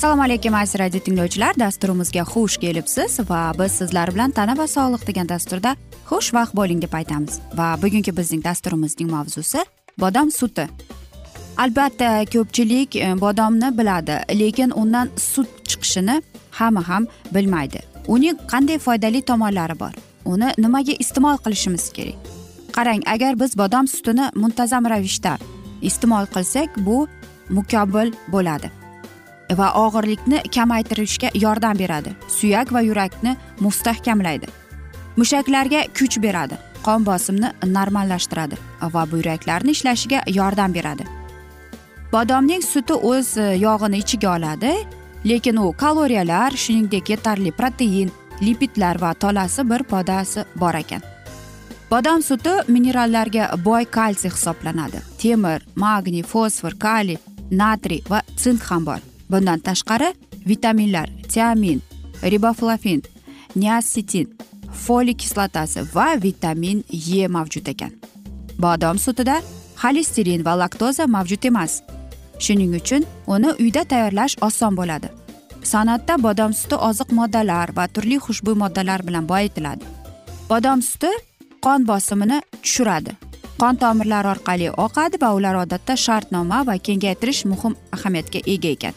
assalomu alaykum aziz radio tinglovchilar. Dasturimizga xush kelibsiz va biz sizlar bilan tana va sog'liq degan dasturda xushvaqt bo'ling deb aytamiz. Va bugungi bizning dasturimizning mavzusi bodom suti. Albatta ko'pchilik e, bodomni biladi lekin undan sut chiqishini hamma ham bilmaydi. Uning qanday foydali tomonlari bor? Uni nimaga iste'mol qilishimiz kerak? Qarang agar biz bodom sutini muntazam ravishda iste'mol qilsak bu mukobil bo'ladi va og'irlikni kamaytirishga yordam beradi. Suyak va yurakni mustahkamlaydi. Mushaklarga kuch beradi qon bosimni normallashtiradi va buyraklarni ishlashiga yordam beradi. Bodomning suti o'z e, yog'ini ichiga oladi lekin u kaloriyalar shuningdek yetarli protein lipidlar va tolasi bir podasi bor ekan. Bodom suti minerallarga boy kalsiy hisoblanadi. Temir magniy fosfor kaliy natriy va sink ham bor. Bundan tashqari vitaminlar tiamin riboflavin niasitin foliy kislotasi va vitamin e mavjud ekan. Bodom sutida xolesterin va laktoza mavjud emas. Shuning uchun uni uyda tayyorlash oson bo'ladi. San'atda bodom suti oziq moddalar va turli xushbo'y moddalar bilan boyitiladi. Bodom suti qon bosimini tushiradi. Qon tomirlari orqali oqadi va ular odatda shartnoma va kengaytirish muhim ahamiyatga ega ekan.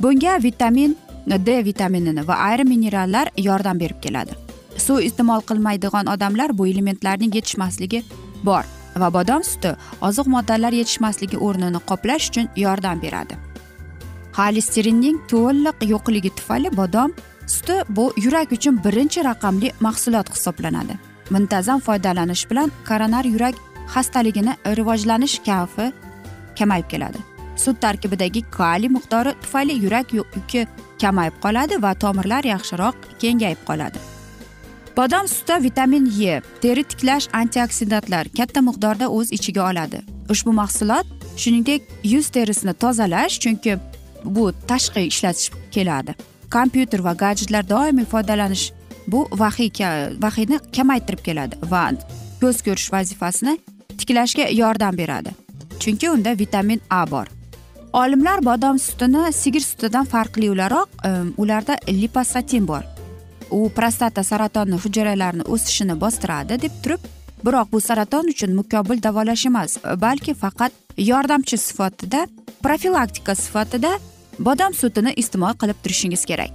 Bunga vitamin d vitaminini va ayrim minerallar yordam berib keladi. Suv iste'mol qilmaydigan odamlar bu elementlarning yetishmasligi bor va bodom suti oziq moddalar yetishmasligi o'rnini qoplash uchun yordam beradi. Xolesterinning to'liq yo'qligi tufayli bodom suti bu yurak uchun birinchi raqamli mahsulot hisoblanadi. Muntazam foydalanish bilan koronar yurak xastaligini rivojlanish kafi kamayib keladi. Sut tarkibidagi kaliy miqdori tufayli yurak yuki kamayib qoladi va tomirlar yaxshiroq kengayib qoladi. Bodom sutida vitamin e teri tiklash antioksidantlar katta miqdorda o'z ichiga oladi. Ushbu mahsulot shuningdek yuz terisini tozalash chunki bu tashqi ishlatish keladi. Kompyuter va gadjetlar doimiy foydalanish bu vahiy vahiyni kamaytirib keladi va ko'z ko'rish vazifasini tiklashga yordam beradi. Chunki unda vitamin a bor. Olimlar bodom sutini sigir sutidan farqli o'laroq ularda liposatin bor. U prostata saratoni hujayralarini o'sishini bostiradi deb turib biroq bu saraton uchun mukobil davolash emas balki faqat yordamchi sifatida profilaktika sifatida bodom sutini iste'mol qilib turishingiz kerak.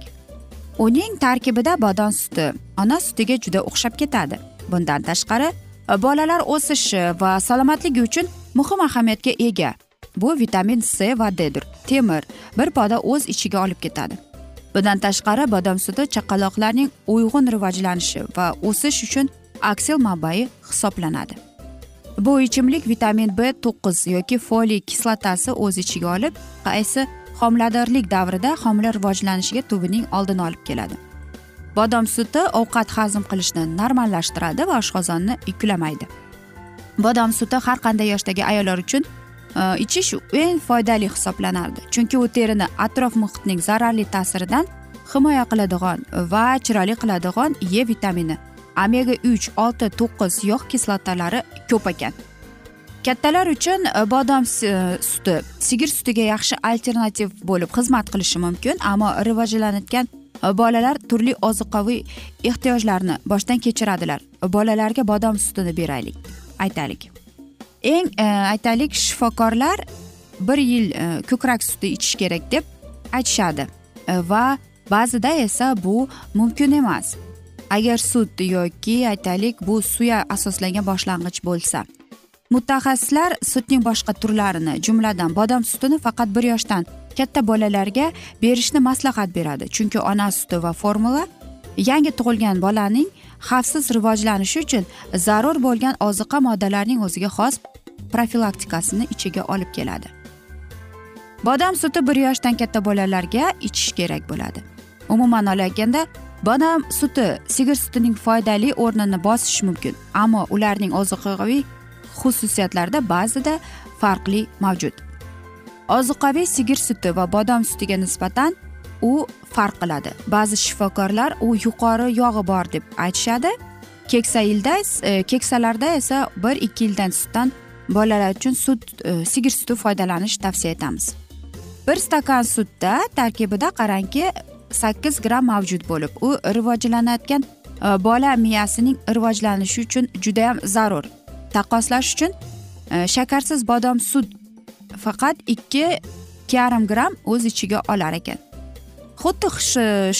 Uning tarkibida bodom suti ona sutiga juda o'xshab ketadi. Bundan tashqari bolalar o'sishi va salomatligi uchun muhim ahamiyatga ega. Bu vitamin c va ddir temir bir poda o'z ichiga olib ketadi. Bundan tashqari bodom suti chaqaloqlarning uyg'un rivojlanishi va o'sish uchun aksil manbai hisoblanadi. Bu ichimlik vitamin b to'qqiz yoki foliy kislotasi o'z ichiga olib qaysi homiladorlik davrida homila rivojlanishiga tubining oldini olib keladi. Bodom suti ovqat hazm qilishni normallashtiradi va oshqozonni yuklamaydi. Bodom suti har qanday yoshdagi ayollar uchun e, ichish eng foydali hisoblanardi. Chunki u terini atrof muhitning zararli ta'siridan himoya qiladigan va chiroyli qiladigan e vitamini omega uch olti to'qqiz yog' kislotalari ko'p ekan. Kattalar uchun e, bodom e, suti sigir sutiga yaxshi alternativ bo'lib xizmat qilishi mumkin ammo rivojlanayotgan e, bolalar turli ozuqaviy ehtiyojlarni boshdan kechiradilar. Bolalarga bodom sutini beraylik aytaylik. Eng e, aytaylik shifokorlar bir yil e, ko'krak suti ichish kerak deb aytishadi. E, va ba'zida esa bu mumkin emas. Agar sut yoki aytaylik bu suya asoslangan boshlang'ich bo'lsa mutaxassislar sutning boshqa turlarini jumladan bodom sutini faqat bir yoshdan katta bolalarga berishni maslahat beradi. Chunki ona suti va formula yangi tug'ilgan bolaning xavfsiz rivojlanishi uchun zarur bo'lgan oziqa moddalarining o'ziga xos profilaktikasini ichiga olib keladi. Bodom suti bir yoshdan katta bolalarga ichish kerak bo'ladi. Umuman olganda bodom suti sigir sutining foydali o'rnini bosishi mumkin ammo ularning ozuqaviy xususiyatlarida ba'zida farqli mavjud. Ozuqaviy sigir suti va bodom sutiga nisbatan u farq qiladi. Ba'zi shifokorlar u yuqori yog'i bor deb aytishadi. Keksa yilda e, keksalarda esa bir ikki yildan sutdan bolalar uchun sut e, sigir suti foydalanish tavsiya etamiz. Bir stakan sutda tarkibida qarangki sakkiz gramm mavjud bo'lib u rivojlanayotgan e, bola miyasining rivojlanishi uchun judayam zarur. Taqqoslash uchun e, shakarsiz bodom sut faqat ikki yarim gramm o'z ichiga olar ekan. Xuddi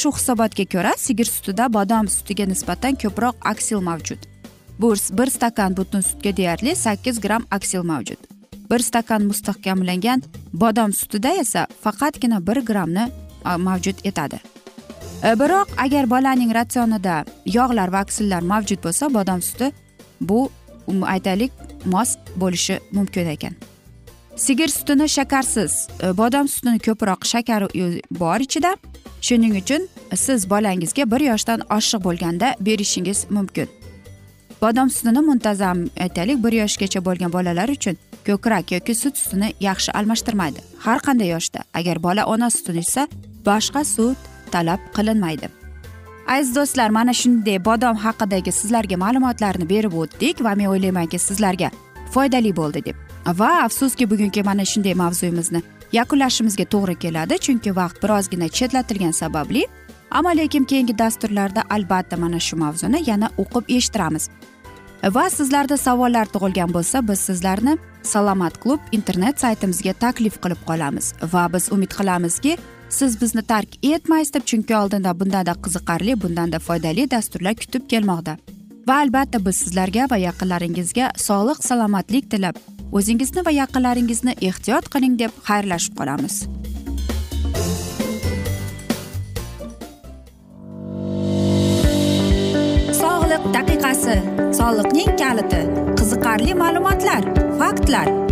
shu hisobotga ko'ra sigir sutida bodom sutiga nisbatan ko'proq aksil mavjud. Bu bir stakan butun sutga deyarli sakkiz gramm aksil mavjud. Bir stakan mustahkamlangan bodom sutida esa faqatgina bir grammni e, mavjud etadi. E, biroq agar bolaning ratsionida yog'lar va aksillar mavjud bo'lsa bodom suti bu Um aytaylik mos bo'lishi mumkin ekan. Sigir sutini shakarsiz e, bodom sutini ko'proq shakari bor ichida. Shuning uchun siz bolangizga bir yoshdan oshiq bo'lganda berishingiz mumkin. Bodom sutini muntazam aytaylik bir yoshgacha bo'lgan bolalar uchun ko'krak yoki sut sutini yaxshi almashtirmaydi har qanday yoshda. Agar bola ona sutini ichsa boshqa sut talab qilinmaydi. Aziz do'stlar mana shunday bodom haqidagi sizlarga ma'lumotlarni berib o'tdik va men o'ylaymanki sizlarga foydali bo'ldi deb. Va afsuski bugungi mana shunday mavzuyimizni yakunlashimizga to'g'ri keladi chunki vaqt birozgina chetlatilgani sababli. Ammo lekin keyingi dasturlarda albatta mana shu mavzuni yana o'qib eshittiramiz. Va sizlarda savollar tug'ilgan bo'lsa biz sizlarni salomat klub internet saytimizga taklif qilib qolamiz. Va biz umid qilamizki siz bizni tark etmaysiz deb chunki oldinda bundanda qiziqarli bundanda foydali dasturlar kutib kelmoqda. Va albatta biz sizlarga va yaqinlaringizga sog'lik salomatlik tilab o'zingizni va yaqinlaringizni ehtiyot qiling deb xayrlashib qolamiz. Sog'liq daqiqasi. Soliqning kaliti. Qiziqarli ma'lumotlar faktlar.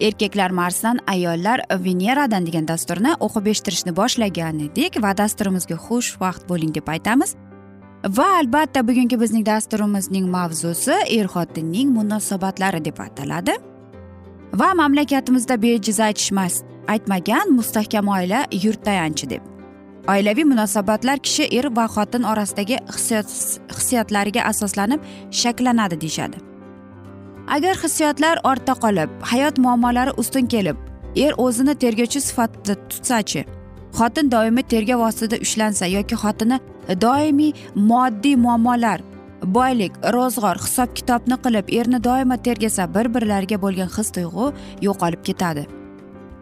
erkaklar marsdan ayollar veneradan degan dasturni o'qib eshittirishni boshlagan edik va dasturimizga xush vaqt bo'ling deb aytamiz. Va albatta bugungi bizning dasturimizning mavzusi er xotinning munosabatlari deb ataladi. Va mamlakatimizda bejiz aytishmas aytmagan mustahkam oila yurt tayanchi deb. Oilaviy munosabatlar kishi er va xotin orasidagi hissiyotlariga asoslanib shakllanadi deyishadi. Agar hissiyotlar ortda qolib hayot muammolari ustun kelib er o'zini tergovchi sifatida tutsachi xotin doimiy tergov ostida ushlansa yoki xotini doimiy moddiy muammolar boylik ro'zg'or hisob kitobni qilib erni doimo tergasa bir birlariga bo'lgan his tuyg'u yo'qolib ketadi.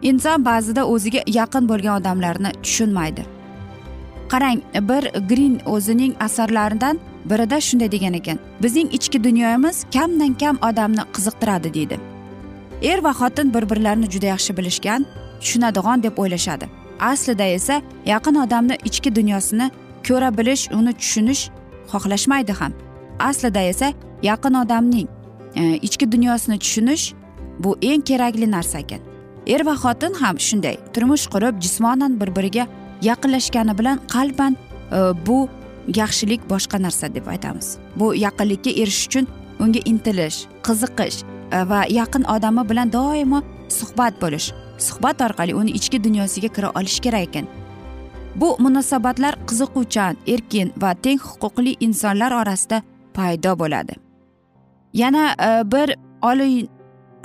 Inson ba'zida o'ziga yaqin bo'lgan odamlarni tushunmaydi. Qarang bir grin o'zining asarlaridan birida shunday degan ekan bizning ichki dunyomiz kamdan kam odamni qiziqtiradi deydi. Er va xotin bir birlarini juda yaxshi bilishgan tushunadigan deb o'ylashadi. Aslida esa yaqin odamni ichki dunyosini ko'ra bilish uni tushunish xohlashmaydi ham. Aslida esa yaqin odamning e, ichki dunyosini tushunish bu eng kerakli narsa ekan. Er va xotin ham shunday turmush qurib jismonan bir biriga yaqinlashgani bilan qalban e, bu yaxshilik boshqa narsa deb aytamiz. Bu yaqinlikka erishish uchun unga intilish qiziqish e, va yaqin odami bilan doimo suhbat bo'lish suhbat orqali uni ichki dunyosiga kira olish kerak ekan. Bu munosabatlar qiziquvchan erkin va teng huquqli insonlar orasida paydo bo'ladi. Yana e, bir oliy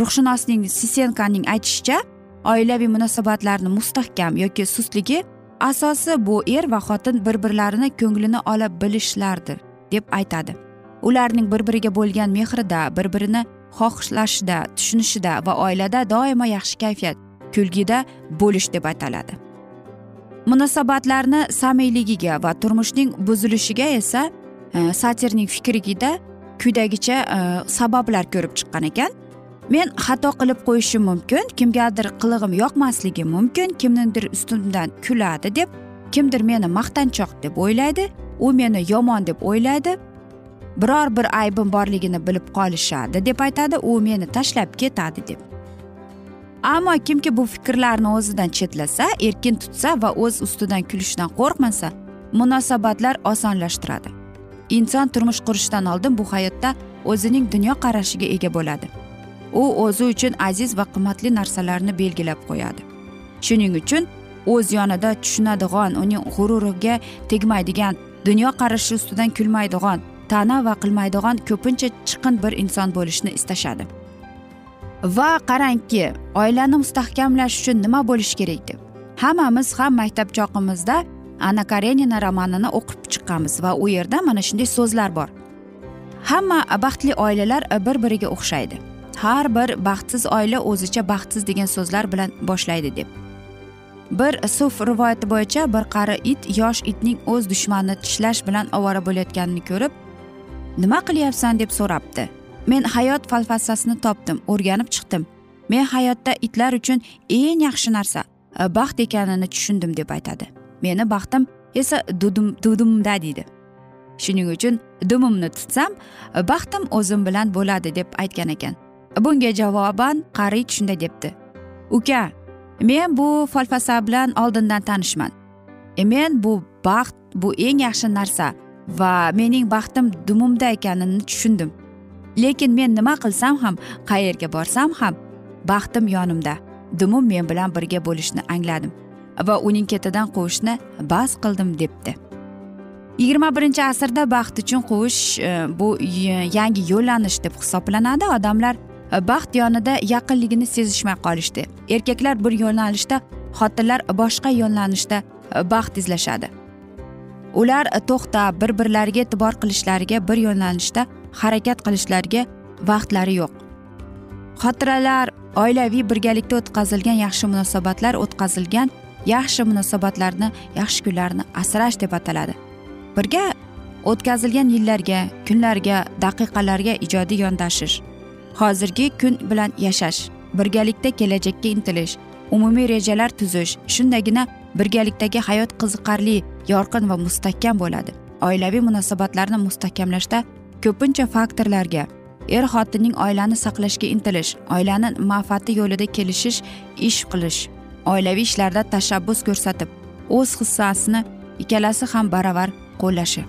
ruhshunosning sisenkaning aytishicha oilaviy munosabatlarni mustahkam yoki sustligi asosi bu er va xotin bir birlarini ko'nglini ola bilishlardir deb aytadi. Ularning bir biriga bo'lgan mehrida bir birini xohishlashida tushunishida va oilada doimo yaxshi kayfiyat kulgida bo'lish deb ataladi. Munosabatlarni samiyligiga va turmushning buzilishiga esa e, satirning fikrigida quyidagicha e, sabablar ko'rib chiqqan ekan. Men xato qilib qo'yishim mumkin. Kimgadir qilig'im yoqmasligi mumkin. Kimnidir ustimdan kuladi deb kimdir meni maqtanchoq deb o'ylaydi. U meni yomon deb o'ylaydi. Biror bir aybim borligini bilib qolishadi deb aytadi. U meni tashlab ketadi deb. Ammo kimki bu fikrlarni o'zidan chetlasa erkin tutsa va o'z ustidan kulishdan qo'rqmasa munosabatlar osonlashtiradi. Inson turmush qurishdan oldin bu hayotda o'zining dunyoqarashiga ega bo'ladi. U o'zi uchun aziz va qimmatli narsalarni belgilab qo'yadi. Shuning uchun o'z yonida tushunadigan uning g'ururiga tegmaydigan dunyoqarashi ustidan kulmaydigan ta'na va qilmaydigan ko'pincha chiqin bir inson bo'lishni istashadi. Va qarangki oilani mustahkamlash uchun nima bo'lishi kerak deb. Hammamiz ham maktab choqimizda ana karenina romanini o'qib chiqqanmiz va u yerda mana shunday so'zlar bor. Hamma baxtli oilalar bir biriga o'xshaydi. Har bir baxtsiz oila o'zicha baxtsiz degan so'zlar bilan boshlaydi deb. Bir suf rivoyati bo'yicha bir qari it yosh itning o'z dushmanini tishlash bilan ovora bo'layotganini ko'rib nima qilyapsan? deb so'rabdi. Men hayot falsafasini topdim o'rganib chiqdim. Men hayotda itlar uchun eng yaxshi narsa e, baxt ekanini tushundim deb aytadi. Meni baxtim esa dudum dudumda deydi. Shuning uchun dumimni tutsam e, baxtim o'zim bilan bo'ladi deb aytgan ekan. Bunga javoban qari shunday debdi. Uka men bu falsafa bilan oldindan tanishman. E men bu baxt bu eng yaxshi narsa va mening baxtim dumimda ekanini tushundim. Lekin men nima qilsam ham qayerga borsam ham baxtim yonimda. Dumim men bilan birga bo'lishni angladim va uning ketidan quvishni bas qildim debdi. Yigirma birinchi asrda baxt uchun quvish e, bu e, yangi yo'llanish deb hisoblanadi odamlar. Э, baxt yonida yaqinligini sezishmay qolishdi. Erkaklar bir yo'nalishda xotinlar boshqa yo'nalishda e, baxt izlashadi. Ular to'xtab bir birlariga e'tibor qilishlariga bir yo'nalishda harakat qilishlariga vaqtlari yo'q. Xotiralar oilaviy birgalikda o'tkazilgan yaxshi munosabatlar o'tkazilgan yaxshi munosabatlarni yaxshi kunlarni asrash deb ataladi. Birga o'tkazilgan yillarga kunlarga daqiqalarga ijodiy yondashish. Hozirgi kun bilan yashash birgalikda kelajakka intilish umumiy rejalar tuzish shundagina birgalikdagi hayot qiziqarli yorqin va mustahkam bo'ladi. Oilaviy munosabatlarni mustahkamlashda ko'pincha faktorlarga er xotinning oilani saqlashga intilish oilani manfaati yo'lida kelishish ish qilish oilaviy ishlarda tashabbus ko'rsatib o'z hissasini ikkalasi ham baravar qo'llashi.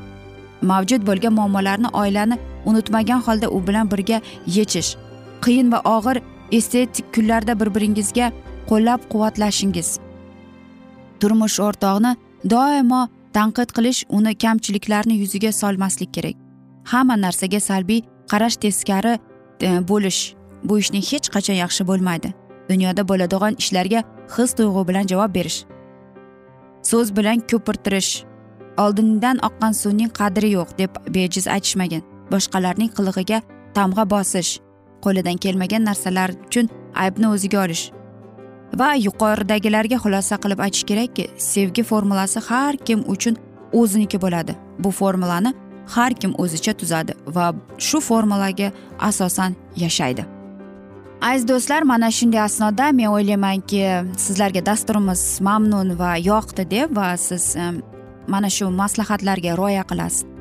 Mavjud bo'lgan muammolarni oilani unutmagan holda u bilan birga yechish. Qiyin va og'ir estetik kunlarda bir biringizga qo'llab quvvatlashingiz turmush o'rtog'ini doimo tanqid qilish uni kamchiliklarni yuziga solmaslik kerak. Hamma narsaga salbiy qarash teskari e, bo'lish bu ishning hech qachon yaxshi bo'lmaydi. Dunyoda bo'ladigan ishlarga his tuyg'u bilan javob berish. So'z bilan ko'pirtirish. Oldindan oqqan suvning qadri yo'q deb bejiz aytishmagan boshqalarning qilig'iga tamg'a bosish qo'lidan kelmagan narsalar uchun aybni o'ziga olish. Va yuqoridagilarga xulosa qilib aytish kerakki sevgi formulasi har kim uchun o'ziniki bo'ladi. Bu formulani har kim o'zicha tuzadi va shu formulaga asosan yashaydi. Aziz do'stlar mana shunday asnoda men o'ylaymanki sizlarga dasturimiz mamnun va yoqdi deb va siz ehm, mana shu maslahatlarga rioya qilasiz.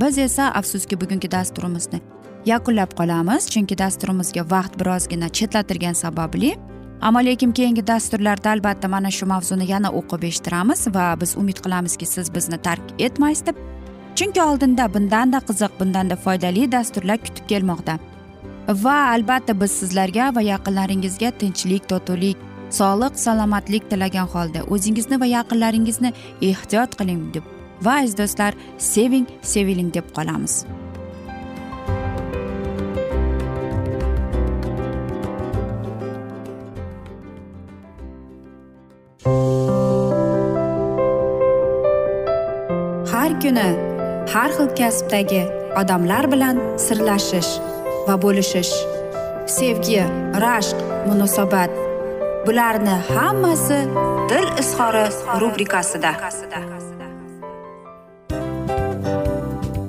Biz esa afsuski bugungi dasturimizni yakunlab qolamiz chunki dasturimizga vaqt birozgina chetlatilgani sababli. Ammo lekin keyingi dasturlarda albatta mana shu mavzuni yana o'qib eshittiramiz va biz umid qilamizki siz bizni tark etmaysiz deb. Chunki oldinda bundanda qiziq bundanda foydali dasturlar kutib kelmoqda. Va albatta biz sizlarga va yaqinlaringizga tinchlik totuvlik sog'lik salomatlik tilagan holda o'zingizni va yaqinlaringizni ehtiyot qiling deb va aziz do'stlar seving seviling deb qolamiz. Har kuni har xil kasbdagi odamlar bilan sirlashish va bo'lishish sevgi rashq munosabat bularni hammasi dil izhori rubrikasida.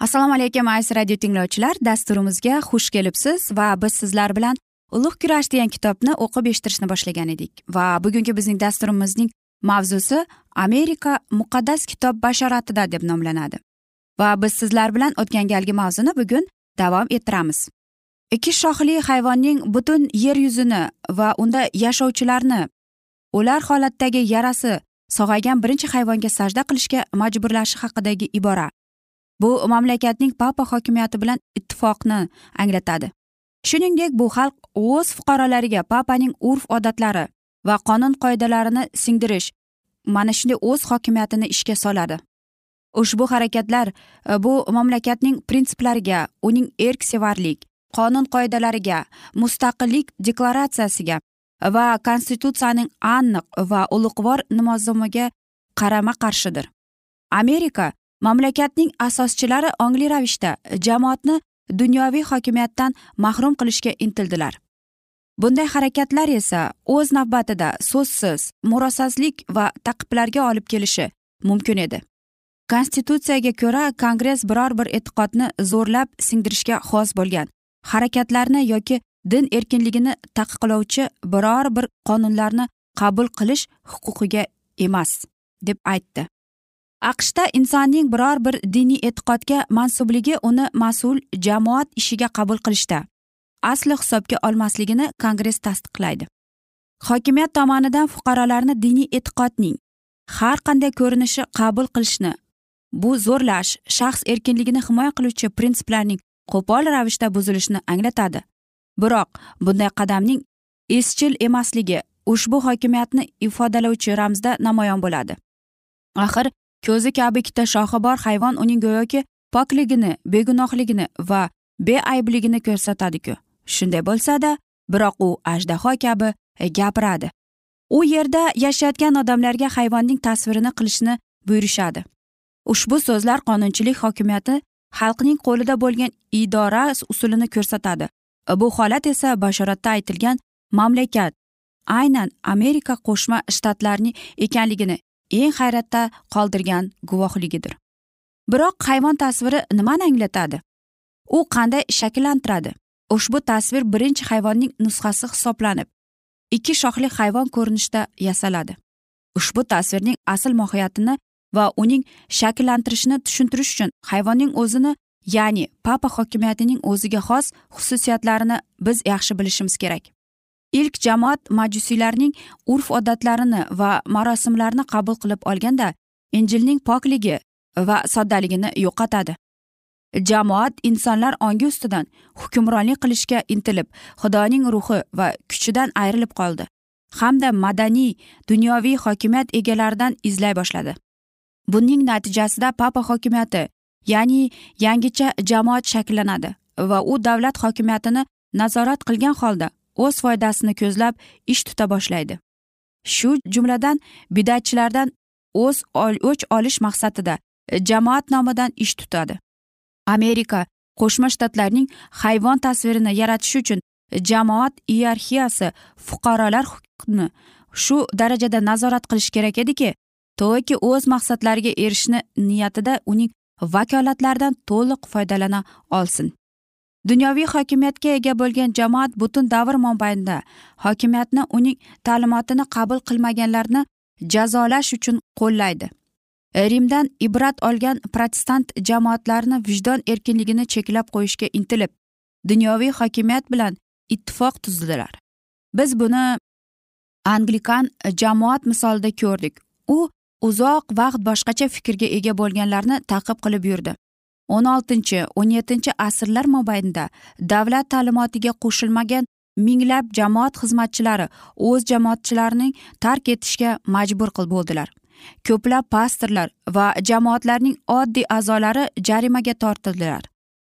Assalomu alaykum aziz radio tinglovchilar. Dasturimizga xush kelibsiz va biz sizlar bilan ulug' kurash degan kitobni o'qib eshittirishni boshlagan edik. Va bugungi bizning dasturimizning mavzusi amerika muqaddas kitob bashoratida deb nomlanadi. Va biz sizlar bilan o'tgan galgi mavzuni bugun davom ettiramiz. Ikki shoxli hayvonning butun yer yuzini va unda yashovchilarni ular holatdagi yarasi sog'aygan birinchi hayvonga sajda qilishga majburlashi haqidagi ibora bu mamlakatning papa hokimiyati bilan ittifoqni anglatadi. Shuningdek bu xalq o'z fuqarolariga papaning urf odatlari va qonun qoidalarini singdirish mana shunday o'z hokimiyatini ishga soladi. Ushbu harakatlar e, bu mamlakatning prinsiplariga uning erksevarlik qonun qoidalariga mustaqillik deklaratsiyasiga va konstitutsiyaning aniq va ulug'vor nimozumiga qarama qarshidir amerika mamlakatning asoschilari ongli ravishda jamoatni dunyoviy hokimiyatdan mahrum qilishga intildilar. Bunday harakatlar esa o'z navbatida so'zsiz murosasizlik va taqiblarga olib kelishi mumkin edi. Konstitutsiyaga ko'ra kongress biror bir e'tiqodni zo'rlab singdirishga xos bo'lgan harakatlarni yoki din erkinligini taqiqlovchi biror bir qonunlarni qabul qilish huquqiga emas deb aytdi. Aqshda insonning biror bir diniy e'tiqodga mansubligi uni mas'ul jamoat ishiga qabul qilishda asli hisobga olmasligini kongress tasdiqlaydi. Hokimiyat tomonidan fuqarolarni diniy e'tiqodning har qanday ko'rinishi qabul qilishni bu zo'rlash shaxs erkinligini himoya qiluvchi prinsiplarning qo'pol ravishda buzilishini anglatadi. Biroq bunday qadamning izchil emasligi ushbu hokimiyatni ifodalovchi ramzda namoyon bo'ladi. Axir ko'zi kabi ikkita shoxi bor hayvon uning go'yoki pokligini begunohligini va beaybligini ko'rsatadiku. Shunday bo'lsada biroq u ajdaho kabi gapiradi. U yerda yashayotgan odamlarga hayvonning tasvirini qilishni buyurishadi. Ushbu so'zlar qonunchilik hokimiyati xalqning qo'lida bo'lgan idora usulini ko'rsatadi. Bu holat esa bashoratda aytilgan mamlakat aynan amerika qo'shma shtatlarining ekanligini eng hayratda qoldirgan guvohligidir. Biroq hayvon tasviri nimani anglatadi? U qanday shakllantiradi? Ushbu tasvir birinchi hayvonning nusxasi hisoblanib ikki shoxli hayvon ko'rinishida yasaladi. Ushbu tasvirning asl mohiyatini va uning shakllantirishini tushuntirish uchun hayvonning o'zini ya'ni papa hokimiyatining o'ziga xos xususiyatlarini biz yaxshi bilishimiz kerak. Ilk jamoat majusiylarning urf odatlarini va marosimlarni qabul qilib olganda injilning pokligi va soddaligini yo'qotadi. Jamoat insonlar ongi ustidan hukmronlik qilishga intilib xudoning ruhi va kuchidan ayrilib qoldi hamda madaniy dunyoviy hokimiyat egalaridan izlay boshladi. Buning natijasida papa hokimiyati ya'ni yangicha jamoat shakllanadi va u davlat hokimiyatini nazorat qilgan holda o'z foydasini ko'zlab ish tuta boshlaydi. Shu jumladan bidatchilardan o'z o'ch olish maqsadida e, jamoat nomidan ish tutadi. Amerika qo'shma shtatlarning hayvon tasvirini yaratish uchun e, jamoat iyerarxiyasi fuqarolar huquqini shu darajada nazorat qilish kerak ediki toki o'z maqsadlariga erishishni niyatida uning vakolatlaridan to'liq foydalana olsin. Dunyoviy hokimiyatga ega bo'lgan jamoat butun davr mobaynida hokimiyatni uning ta'limotini qabul qilmaganlarni jazolash uchun qo'llaydi. Rimdan ibrat olgan protestant jamoatlarni vijdon erkinligini cheklab qo'yishga intilib dunyoviy hokimiyat bilan ittifoq tuzdilar. Biz buni anglikan jamoat misolida ko'rdik. U uzoq vaqt boshqacha fikrga ega bo'lganlarni taqib qilib yurdi. O'n oltinchi o'n yettinchi asrlar mobaynida davlat ta'limotiga qo'shilmagan minglab jamoat xizmatchilari o'z jamoatchilarining tark etishga majbur qil bo'ldilar. Ko'plab pastorlar va jamoatlarning oddiy a'zolari jarimaga tortildilar.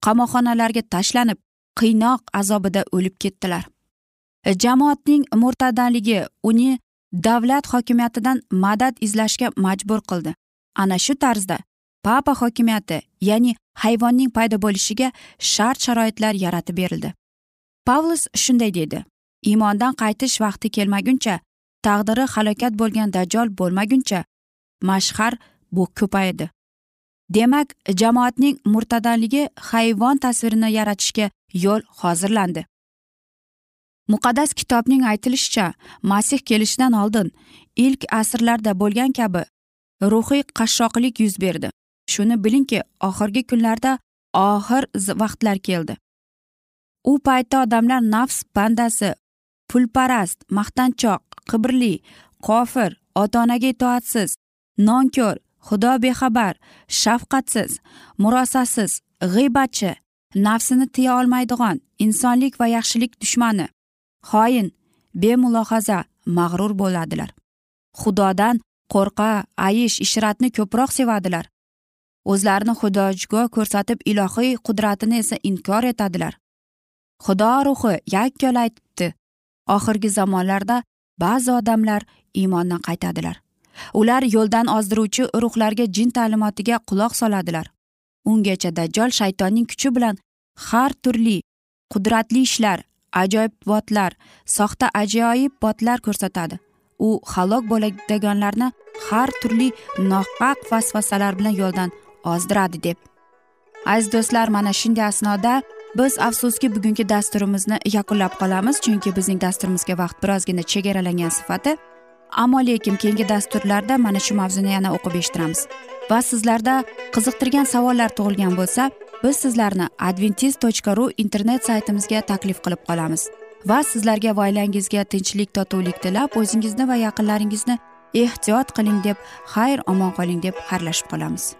Qamoqxonalarga tashlanib qiynoq azobida o'lib ketdilar. Jamoatning murtadaligi uni davlat hokimiyatidan madad izlashga majbur qildi. Ana shu tarzda papa hokimiyati ya'ni hayvonning paydo bo'lishiga shart sharoitlar yaratib berildi. Pavlus shunday deydi. Iymondan qaytish vaqti kelmaguncha taqdiri halokat bo'lgan dajjol bo'lmaguncha mashhar bu ko'paydi demak jamoatning murtadaligi hayvon tasvirini yaratishga yo'l hozirlandi. Muqaddas kitobning aytilishicha masih kelishidan oldin ilk asrlarda bo'lgan kabi ruhiy qashshoqlik yuz berdi. Shuni bilingki oxirgi kunlarda oxir vaqtlar keldi. U paytda odamlar nafs bandasi pulparast maqtanchoq qibrli kofir ota onaga itoatsiz nonko'r xudo bexabar shafqatsiz murosasiz g'iybatchi nafsini tiya olmaydigan insonlik va yaxshilik dushmani xoin bemulohaza mag'rur bo'ladilar. Xudodan qo'rqa ayish ishratni ko'proq sevadilar. O'zlarini xudojugo ko'rsatib ilohiy qudratini esa inkor etadilar. Xudo ruhi yakkol aytibdi oxirgi zamonlarda ba'zi odamlar iymondan qaytadilar. Ular yo'ldan ozdiruvchi ruhlarga jin ta'limotiga quloq soladilar. Ungacha dajjol shaytonning kuchi bilan har turli qudratli ishlar ajoyib botlar soxta ajoyib botlar ko'rsatadi. U halok bo'ladiganlarni har turli nohaq vasvasalar bilan yo'ldan ozdiradi deb. Aziz do'stlar mana shunday asnoda biz afsuski bugungi dasturimizni yakunlab qolamiz chunki bizning dasturimizga vaqt birozgina chegaralangan sifati. Ammo lekin keyingi dasturlarda mana shu mavzuni yana o'qib eshittiramiz. Va sizlarda qiziqtirgan savollar tug'ilgan bo'lsa biz sizlarni adventis tochka ru internet saytimizga taklif qilib qolamiz. Va sizlarga va oilangizga tinchlik totuvlik tilab o'zingizni va yaqinlaringizni ehtiyot qiling deb xayr omon qoling deb xayrlashib qolamiz.